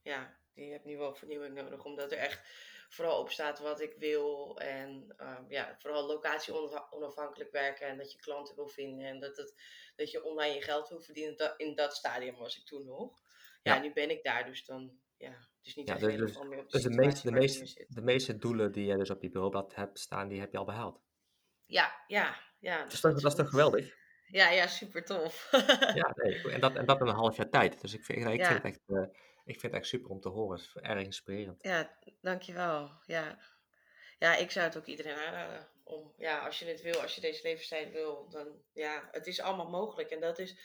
Speaker 2: ja, die heeft nu wel vernieuwing nodig, omdat er echt vooral op staat wat ik wil. En ja, vooral locatie onaf- onafhankelijk werken en dat je klanten wil vinden en dat, het, dat je online je geld wil verdienen. Dat, in dat stadium was ik toen nog. Ja,
Speaker 1: Ja.
Speaker 2: nu ben ik daar, dus dan, ja, het is niet
Speaker 1: Ja, dus, dus,
Speaker 2: de
Speaker 1: dus meeste, de, meeste, de meeste doelen die je dus op je bureaublad hebt staan, die heb je al behaald.
Speaker 2: Ja, ja, ja.
Speaker 1: Dat is
Speaker 2: Dus
Speaker 1: toch,
Speaker 2: dat
Speaker 1: dat is toch geweldig?
Speaker 2: Ja, ja, super tof.
Speaker 1: Ja, nee, en dat, en dat in een half jaar tijd. Dus ik vind, ik vind, het echt, eh, ik vind het echt super om te horen. Het is erg inspirerend.
Speaker 2: Ja, dankjewel. Ja. ja, ik zou het ook iedereen aanraden. Om, ja, als je het wil, als je deze levensstijl wil, dan ja, het is allemaal mogelijk. En dat is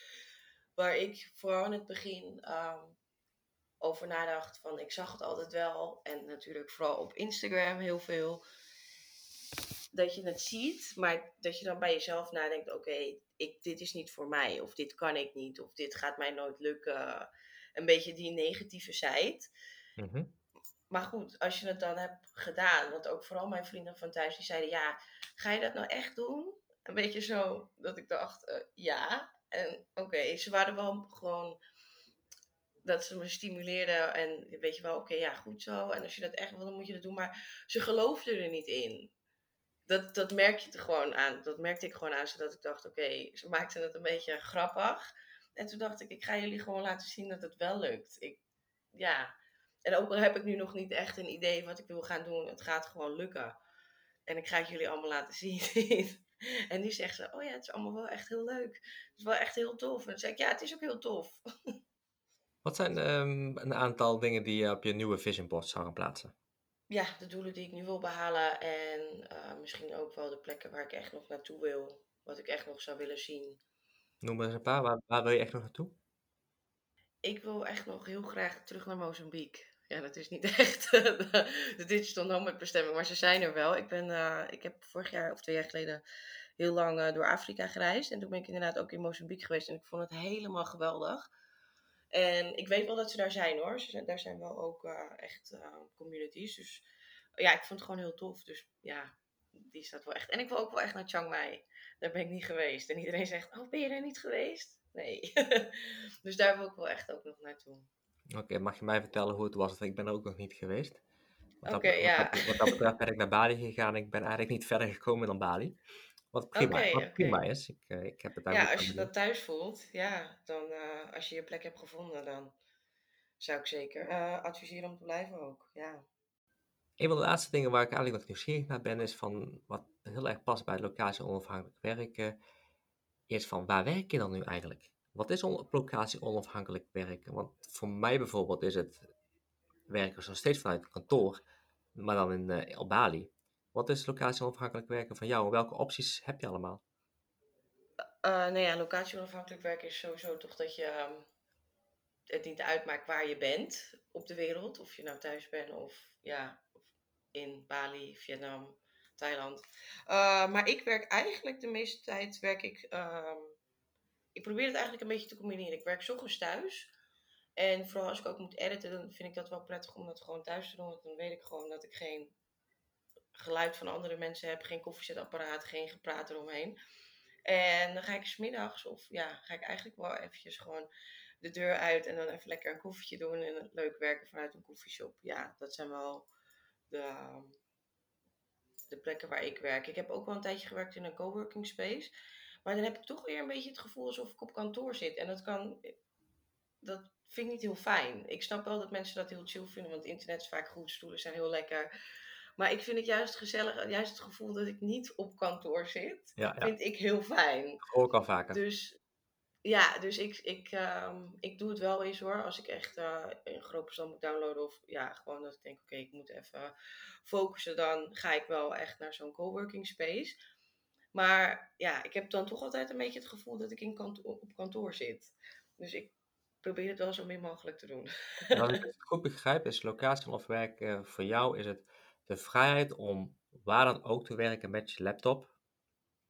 Speaker 2: waar ik vooral in het begin ehm, over nadacht. Van, ik zag het altijd wel. En natuurlijk vooral op Instagram heel veel. Dat je het ziet, maar dat je dan bij jezelf nadenkt: oké, ik dit is niet voor mij. Of dit kan ik niet. Of dit gaat mij nooit lukken. Een beetje die negatieve zijde.
Speaker 1: Mhm.
Speaker 2: Maar goed, als je het dan hebt gedaan, want ook vooral mijn vrienden van thuis, die zeiden, ja, ga je dat nou echt doen? Een beetje zo, dat ik dacht, eh, ja. En oké, ze waren wel gewoon, dat ze me stimuleerden en weet je wel, oké, ja, goed zo. En als je dat echt wil, dan moet je dat doen. Maar ze geloofden er niet in. Dat, dat merk je er gewoon aan. Dat merkte ik gewoon aan, zodat ik dacht, oké, ze maakten het een beetje grappig. En toen dacht ik, ik ga jullie gewoon laten zien dat het wel lukt. Ik, ja, en ook al heb ik nu nog niet echt een idee wat ik wil gaan doen, het gaat gewoon lukken. En ik ga het jullie allemaal laten zien. en nu zegt ze, oh ja, het is allemaal wel echt heel leuk. Het is wel echt heel tof. En dan zeg ik, ja, het is ook heel tof.
Speaker 1: Wat zijn ehm, een aantal dingen die je op je nieuwe vision board zou gaan plaatsen?
Speaker 2: Ja, de doelen die ik nu wil behalen. En eh, misschien ook wel de plekken waar ik echt nog naartoe wil. Wat ik echt nog zou willen zien.
Speaker 1: Noem maar eens een paar. Waar, waar wil je echt nog naartoe?
Speaker 2: Ik wil echt nog heel graag terug naar Mozambique. Ja, dat is niet echt de, de digital nomad bestemming, maar ze zijn er wel. Ik, ben, eh, ik heb vorig jaar of twee jaar geleden heel lang eh, door Afrika gereisd. En toen ben ik inderdaad ook in Mozambique geweest. En ik vond het helemaal geweldig. En ik weet wel dat ze daar zijn hoor. Ze daar zijn wel ook eh, echt eh, communities. Dus ja, ik vond het gewoon heel tof. Dus ja, die staat wel echt. En ik wil ook wel echt naar Chiang Mai. Daar ben ik niet geweest. En iedereen zegt, oh ben je daar niet geweest? Nee. dus daar wil ik wel echt ook nog naartoe.
Speaker 1: Oké, mag je mij vertellen hoe het was? Want ik ben er ook nog niet geweest.
Speaker 2: Oké, ja.
Speaker 1: wat dat betreft ben ik naar Bali gegaan. Ik ben eigenlijk niet verder gekomen dan Bali. Wat prima, wat prima is. Ik, eh, ik heb het daar
Speaker 2: Ja, als je dat thuis voelt, ja, dan eh, als je je plek hebt gevonden, dan zou ik zeker eh, adviseren om te blijven ook. Ja.
Speaker 1: Een van de laatste dingen waar ik eigenlijk nog nieuwsgierig naar ben, is van wat heel erg past bij locatie onafhankelijk werken, is van waar werk je dan nu eigenlijk? Wat is on- locatie onafhankelijk werken? Want voor mij bijvoorbeeld is het werken nog steeds vanuit het kantoor, maar dan in op Bali. Wat is locatie onafhankelijk werken van jou en welke opties heb je allemaal?
Speaker 2: Eh nou ja, locatie onafhankelijk werken is sowieso toch dat je ehm, het niet uitmaakt waar je bent op de wereld. Of je nou thuis bent of ja, in Bali, Vietnam, Thailand. Eh, maar ik werk eigenlijk de meeste tijd werk ik ehm, ik probeer het eigenlijk een beetje te combineren. Ik werk 's ochtends thuis. En vooral als ik ook moet editen, dan vind ik dat wel prettig om dat gewoon thuis te doen. Want dan weet ik gewoon dat ik geen geluid van andere mensen heb, geen koffiezetapparaat, geen gepraat eromheen. En dan ga ik smiddags, of ja, ga ik eigenlijk wel eventjes gewoon de deur uit en dan even lekker een koffietje doen en leuk werken vanuit een koffieshop. Ja, dat zijn wel de, de plekken waar ik werk. Ik heb ook wel een tijdje gewerkt in een coworking space. Maar dan heb ik toch weer een beetje het gevoel alsof ik op kantoor zit. En dat kan, dat vind ik niet heel fijn. Ik snap wel dat mensen dat heel chill vinden, want internet is vaak goed, stoelen zijn heel lekker. Maar ik vind het juist gezellig, juist het gevoel dat ik niet op kantoor zit,
Speaker 1: Ja, ja.
Speaker 2: vind ik heel fijn.
Speaker 1: Ik al vaker.
Speaker 2: Dus ja, dus ik, ik, ehm, ik doe het wel eens hoor. Als ik echt eh, een groot bestand moet downloaden. Of ja, gewoon dat ik denk, oké, ik moet even focussen. Dan ga ik wel echt naar zo'n coworking space. Maar ja, ik heb dan toch altijd een beetje het gevoel dat ik in kanto- op kantoor zit. Dus ik probeer het wel zo min mogelijk te doen.
Speaker 1: En als ik het goed begrijp, is locatie of werk eh, voor jou is het de vrijheid om waar dan ook te werken met je laptop.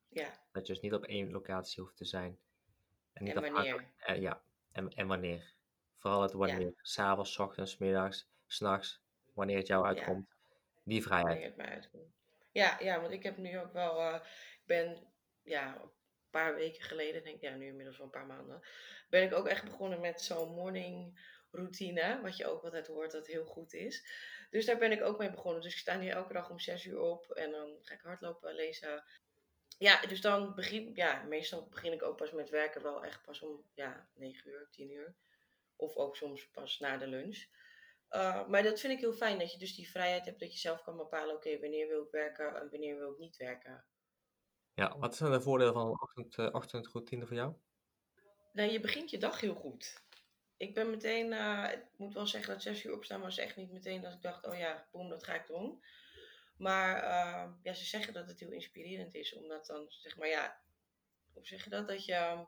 Speaker 2: Ja,
Speaker 1: Dat je dus niet op één locatie hoeft te zijn. En niet
Speaker 2: en wanneer.
Speaker 1: eh, ja, en, en wanneer. Vooral het wanneer. S'avonds, 's ochtends, 's middags, s'nachts. Wanneer het jou
Speaker 2: Ja.
Speaker 1: uitkomt. Die vrijheid.
Speaker 2: Wanneer het mij uitkomt. Ja, ja, want ik heb nu ook wel, eh, ik ben ja, een paar weken geleden, denk ik, ja, nu inmiddels wel een paar maanden, ben ik ook echt begonnen met zo'n morning routine, wat je ook altijd hoort dat heel goed is. Dus daar ben ik ook mee begonnen. Dus ik sta nu elke dag om zes uur op en dan ga ik hardlopen, lezen. Ja, dus dan begin, ja, meestal begin ik ook pas met werken wel echt pas om, ja, negen uur, tien uur. Of ook soms pas na de lunch. Uh, maar dat vind ik heel fijn, dat je dus die vrijheid hebt dat je zelf kan bepalen, oké, wanneer wil ik werken en wanneer wil ik niet werken.
Speaker 1: Ja, wat zijn de voordelen van een ochtend, eh, ochtendroutine voor jou?
Speaker 2: Nou, je begint je dag heel goed. Ik ben meteen, uh, ik moet wel zeggen dat zes uur opstaan was echt niet meteen dat ik dacht, oh ja, boem, dat ga ik doen. Maar uh, ja, ze zeggen dat het heel inspirerend is, omdat dan, zeg maar, ja, hoe zeg je dat? Dat je,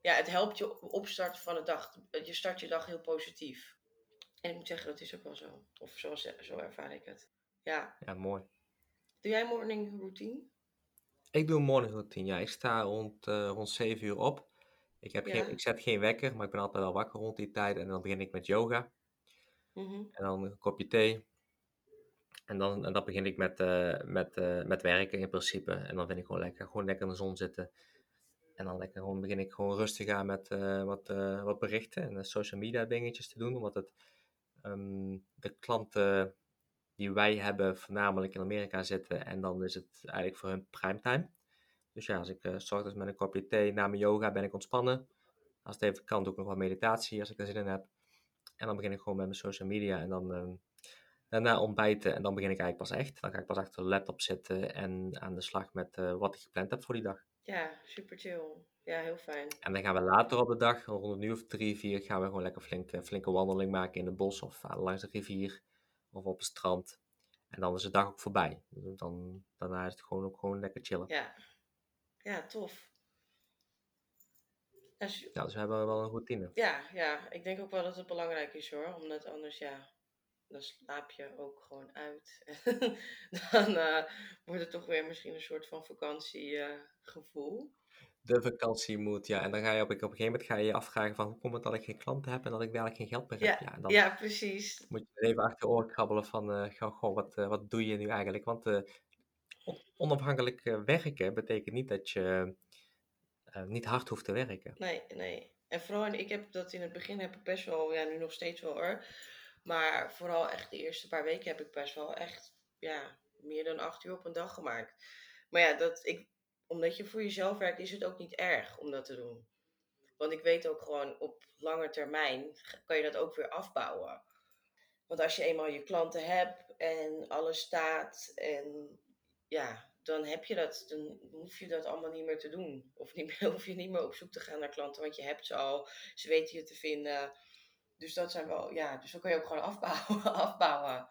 Speaker 2: ja, het helpt je opstarten van de dag. Je start je dag heel positief. En ik moet zeggen, dat is ook wel zo. Of zo, zo ervaar ik het. Ja.
Speaker 1: Ja, mooi.
Speaker 2: Doe jij morning routine?
Speaker 1: Ik doe een morning routine, ja. Ik sta rond, uh, rond 7 uur op. Ik, heb
Speaker 2: Ja.
Speaker 1: geen, ik zet geen wekker, maar ik ben altijd wel wakker rond die tijd. En dan begin ik met yoga.
Speaker 2: Mhm.
Speaker 1: En dan een kopje thee. En dan, en dan begin ik met, eh, met, eh, met werken in principe. En dan vind ik gewoon lekker, gewoon lekker in de zon zitten. En dan lekker gewoon, begin ik gewoon rustig aan met eh, wat, wat berichten en social media dingetjes te doen. Omdat het ehm, de klanten die wij hebben voornamelijk in Amerika zitten. En dan is het eigenlijk voor hun primetime. Dus ja, als ik s ochtends met een kopje thee na mijn yoga ben ik ontspannen. Als het even kan, doe ik nog wat meditatie als ik er zin in heb. En dan begin ik gewoon met mijn social media en dan ehm, daarna ontbijten. En dan begin ik eigenlijk pas echt. Dan ga ik pas achter de laptop zitten en aan de slag met eh, wat ik gepland heb voor die dag.
Speaker 2: Ja, super chill. Ja, heel fijn.
Speaker 1: En dan gaan we later op de dag, rond een uur of drie, vier, gaan we gewoon lekker flink, eh, flinke wandeling maken in het bos of langs de rivier of op het strand. En dan is de dag ook voorbij. Dus Dan, daarna is het gewoon ook gewoon lekker chillen.
Speaker 2: Ja, ja tof. Ja, su-
Speaker 1: Ja, dus we hebben wel een routine.
Speaker 2: ja, ja, ik denk ook wel dat het belangrijk is hoor. Omdat anders, ja, dan slaap je ook gewoon uit. dan eh, wordt het toch weer misschien een soort van vakantiegevoel.
Speaker 1: De vakantiemoed, ja. En dan ga je op, op een gegeven moment ga je je afvragen van hoe komt het dat ik geen klanten heb en dat ik werkelijk geen geld meer heb.
Speaker 2: Ja,
Speaker 1: Ja, dan
Speaker 2: ja, precies.
Speaker 1: moet je even achter je oren krabbelen van, goh, goh, wat, eh, wat doe je nu eigenlijk? Want onafhankelijk eh, werken betekent niet dat je eh, niet hard hoeft te werken.
Speaker 2: Nee, nee. En vooral, ik heb dat in het begin heb ik best wel, ja, nu nog steeds wel hoor. Maar vooral echt de eerste paar weken heb ik best wel echt, ja, meer dan acht uur op een dag gemaakt. Maar ja, dat ik, omdat je voor jezelf werkt, is het ook niet erg om dat te doen. Want ik weet ook gewoon op lange termijn kan je dat ook weer afbouwen. Want als je eenmaal je klanten hebt en alles staat en ja, dan heb je dat, dan hoef je dat allemaal niet meer te doen. Of niet meer, hoef je niet meer op zoek te gaan naar klanten, want je hebt ze al, ze weten je te vinden. Dus dat zijn wel, ja, dus dan kan je ook gewoon afbouwen. afbouwen.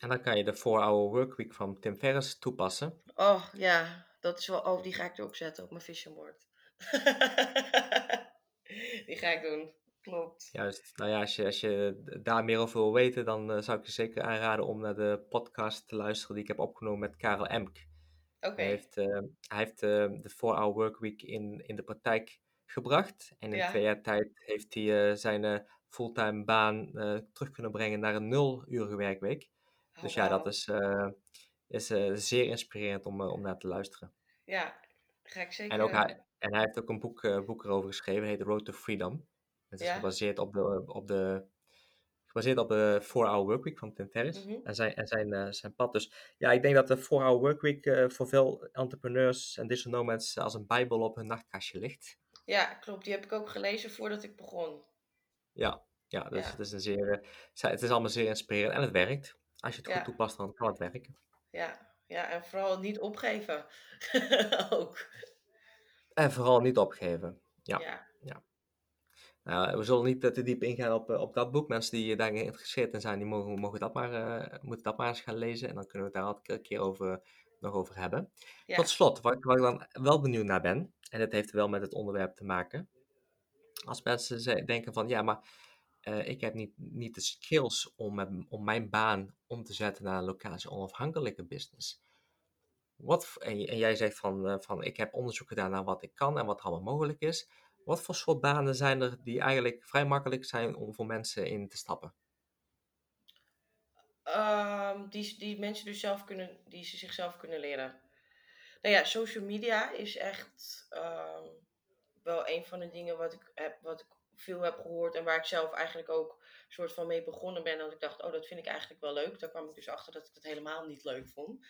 Speaker 1: En dan kan je de 4-hour workweek van Tim Ferriss toepassen.
Speaker 2: Oh ja, dat is wel, oh, die ga ik erop zetten op mijn vision board. die ga ik doen, klopt.
Speaker 1: Juist, nou ja, als je, als je daar meer over wil weten, dan eh, zou ik je zeker aanraden om naar de podcast te luisteren die ik heb opgenomen met Karel Emk.
Speaker 2: Oké,
Speaker 1: Hij heeft, eh, hij heeft eh, de 4-hour workweek in, in de praktijk gebracht. En in twee
Speaker 2: Ja.
Speaker 1: jaar tijd heeft hij zijn fulltime baan terug kunnen brengen naar een nul-urige werkweek.
Speaker 2: Oh,
Speaker 1: Dus ja, dat is, is zeer inspirerend om, om naar te luisteren.
Speaker 2: Ja, ga ik
Speaker 1: En,
Speaker 2: zeker.
Speaker 1: ook hij, en hij heeft ook een boek, boek erover geschreven, heet The Road to Freedom. Het is
Speaker 2: Ja.
Speaker 1: gebaseerd op de, op de, gebaseerd op de 4-hour workweek van Tim Ferriss
Speaker 2: mhm.
Speaker 1: en zijn, en zijn, eh, zijn pad. Dus ja, ik denk dat de 4-hour workweek eh, voor veel entrepreneurs en digital nomads als een bijbel op hun nachtkastje ligt.
Speaker 2: Ja, klopt. Die heb ik ook gelezen voordat ik begon.
Speaker 1: Ja, ja dus
Speaker 2: Ja.
Speaker 1: het is een zeer, eh, het is allemaal zeer inspirerend en het werkt. Als je het goed toepast, dan kan het werken.
Speaker 2: Ja, ja, en vooral niet opgeven. ook.
Speaker 1: En vooral niet opgeven. Ja.
Speaker 2: Ja.
Speaker 1: Nou, we zullen niet eh, te diep ingaan op, eh, op dat boek. Mensen die daar geïnteresseerd in zijn, die mogen, mogen dat maar, eh, moeten dat maar eens gaan lezen. En dan kunnen we het daar altijd een keer over, nog over hebben.
Speaker 2: Ja.
Speaker 1: Tot slot, waar, ik- waar ik dan wel benieuwd naar ben, en dat heeft wel met het onderwerp te maken. Als mensen ze- denken van, ja, maar eh, ik heb niet, niet de skills om, om mijn baan om te zetten naar een locatie onafhankelijke business. Wat, en, jij zegt van, eh, van, ik heb onderzoek gedaan naar wat ik kan en wat allemaal mogelijk is. Wat voor soort banen zijn er die eigenlijk vrij makkelijk zijn om voor mensen in te stappen?
Speaker 2: Ehm, die, die mensen dus zelf kunnen, die ze zichzelf kunnen leren. Nou ja, social media is echt ehm, wel een van de dingen wat ik, heb, wat ik veel heb gehoord en waar ik zelf eigenlijk ook soort van mee begonnen ben. Dat ik dacht, oh, dat vind ik eigenlijk wel leuk. Daar kwam ik dus achter dat ik het helemaal niet leuk vond.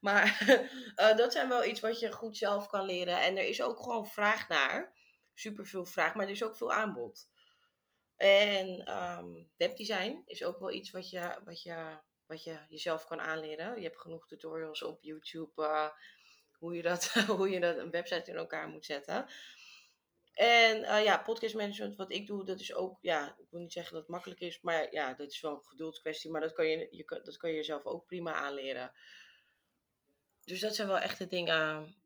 Speaker 2: Maar eh, dat zijn wel iets wat je goed zelf kan leren. En er is ook gewoon vraag naar. Super veel vraag, maar er is ook veel aanbod. En ehm, webdesign is ook wel iets wat je, wat, je, wat je jezelf kan aanleren. Je hebt genoeg tutorials op YouTube eh, hoe, je dat, hoe je dat een website in elkaar moet zetten. En eh, ja, podcast management, wat ik doe, dat is ook, ja, ik wil niet zeggen dat het makkelijk is, maar ja, dat is wel een geduldskwestie. Maar dat kan je, je, dat kan je jezelf ook prima aanleren. Dus dat zijn wel echt de dingen.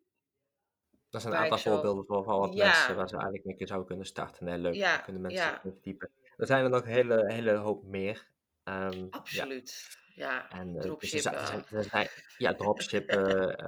Speaker 1: Dat zijn een aantal voorbeelden van, wat
Speaker 2: Ja.
Speaker 1: mensen waar ze eigenlijk mee zouden kunnen starten. Nee, leuk,
Speaker 2: Ja,
Speaker 1: kunnen mensen
Speaker 2: ja.
Speaker 1: verdiepen. Er zijn er nog een hele, hele hoop meer. Ehm.
Speaker 2: Absoluut. Ja,
Speaker 1: En, eh, dus
Speaker 2: dropshippen.
Speaker 1: ja, dropshippen,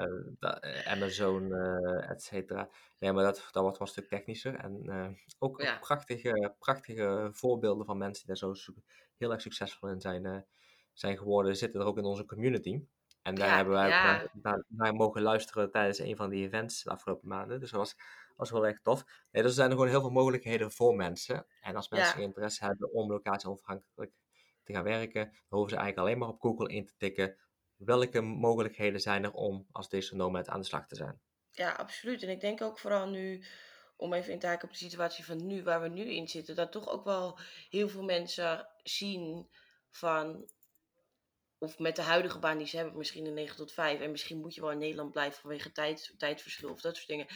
Speaker 1: eh, eh, Amazon, eh et cetera. Nee, maar dat, dat wordt wel een stuk technischer. En ook
Speaker 2: Ja.
Speaker 1: prachtige, prachtige voorbeelden van mensen die daar zo heel erg succesvol in zijn, zijn geworden, zitten er ook in onze community. En daar
Speaker 2: Ja,
Speaker 1: hebben wij ook
Speaker 2: ja.
Speaker 1: naar, naar, naar mogen luisteren tijdens een van die events de afgelopen maanden. Dus dat was, was wel echt tof. Nee, dus er zijn gewoon heel veel mogelijkheden voor mensen. En als mensen
Speaker 2: Ja.
Speaker 1: interesse hebben om locatie onafhankelijk te gaan werken, dan hoeven ze eigenlijk alleen maar op Google in te tikken welke mogelijkheden zijn er om als digital nomad aan de slag te zijn.
Speaker 2: Ja, absoluut. En ik denk ook vooral nu, om even in te haken op de situatie van nu, waar we nu in zitten, dat toch ook wel heel veel mensen zien van, of met de huidige baan die ze hebben, misschien een 9 tot 5, en misschien moet je wel in Nederland blijven vanwege tijd, tijdverschil of dat soort dingen.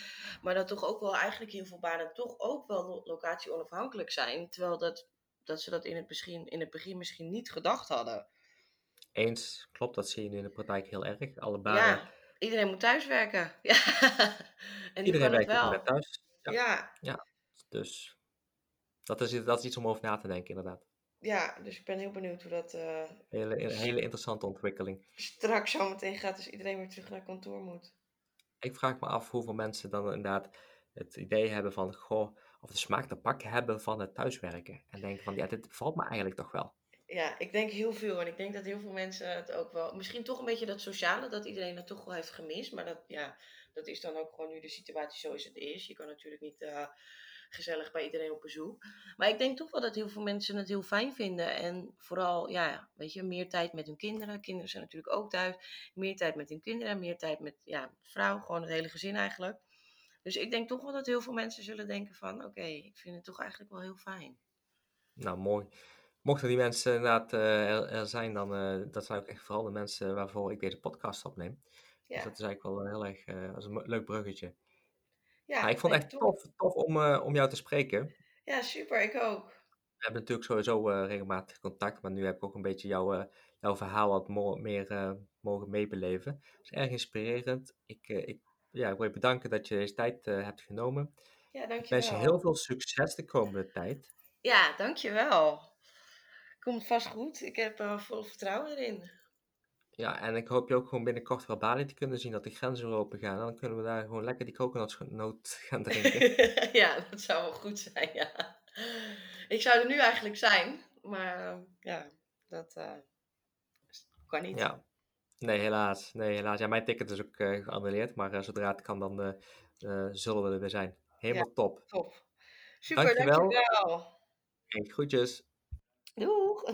Speaker 2: Maar dat toch ook wel eigenlijk heel veel banen toch ook wel lo- locatie onafhankelijk zijn, terwijl dat, dat ze dat in het, misschien, in het begin misschien niet gedacht hadden.
Speaker 1: Eens, klopt, dat zie je nu in de praktijk heel erg. Alle banen,
Speaker 2: Ja, iedereen moet thuiswerken. Ja. en
Speaker 1: iedereen werkt
Speaker 2: wel.
Speaker 1: thuis. Ja.
Speaker 2: Ja,
Speaker 1: Dus dat is, dat is iets om over na te denken, inderdaad.
Speaker 2: Ja, dus ik ben heel benieuwd hoe dat eh,
Speaker 1: Hele, een hele interessante ontwikkeling.
Speaker 2: straks zo meteen gaat als iedereen weer terug naar kantoor moet.
Speaker 1: Ik vraag me af hoeveel mensen dan inderdaad het idee hebben van, goh, of de smaak te pakken hebben van het thuiswerken. En denken van, ja, dit bevalt me eigenlijk toch wel.
Speaker 2: Ja, ik denk heel veel. En ik denk dat heel veel mensen het ook wel... Misschien toch een beetje dat sociale, dat iedereen dat toch wel heeft gemist. Maar dat, ja, dat is dan ook gewoon nu de situatie zoals het is. Je kan natuurlijk niet eh, gezellig bij iedereen op bezoek. Maar ik denk toch wel dat heel veel mensen het heel fijn vinden. En vooral, ja, weet je, meer tijd met hun kinderen. Kinderen zijn natuurlijk ook thuis. Meer tijd met hun kinderen, meer tijd met ja, vrouw. Gewoon het hele gezin eigenlijk. Dus ik denk toch wel dat heel veel mensen zullen denken van... Oké, ik vind het toch eigenlijk wel heel fijn.
Speaker 1: Nou, mooi. Mochten die mensen inderdaad eh, er, zijn, dan uh, dat zijn ook echt vooral de mensen waarvoor ik deze podcast opneem.
Speaker 2: Ja,
Speaker 1: Dus dat is eigenlijk wel heel erg uh, dat is een leuk bruggetje.
Speaker 2: Ja
Speaker 1: Nou, ik vond het echt tof, tof om, uh, om jou te spreken.
Speaker 2: Ja, super. Ik ook.
Speaker 1: We hebben natuurlijk sowieso uh, regelmatig contact, maar nu heb ik ook een beetje jouw, uh, jouw verhaal wat mo meer mogen meebeleven. Dat is erg inspirerend. Ik, ik, ja, ik wil je bedanken dat je deze tijd hebt genomen.
Speaker 2: Ja,
Speaker 1: Ik
Speaker 2: dankjewel.
Speaker 1: wens je heel veel succes de komende tijd.
Speaker 2: Ja, dankjewel. Komt vast goed. Ik heb vol vertrouwen erin.
Speaker 1: Ja, en ik hoop je ook gewoon binnenkort wel Bali te kunnen zien, dat de grenzen weer open gaan. Dan kunnen we daar gewoon lekker die coconutnoot gaan drinken.
Speaker 2: ja, dat zou wel goed zijn, ja. Ik zou er nu eigenlijk zijn, maar ja, dat uh, kan niet.
Speaker 1: Ja. Nee, helaas. Nee, helaas. Ja, mijn ticket is ook uh, geannuleerd, maar uh, zodra het kan, dan zullen we er weer zijn. Helemaal
Speaker 2: ja,
Speaker 1: top.
Speaker 2: Top. Super, dankjewel. dankjewel.
Speaker 1: Hey, groetjes.
Speaker 2: Doeg.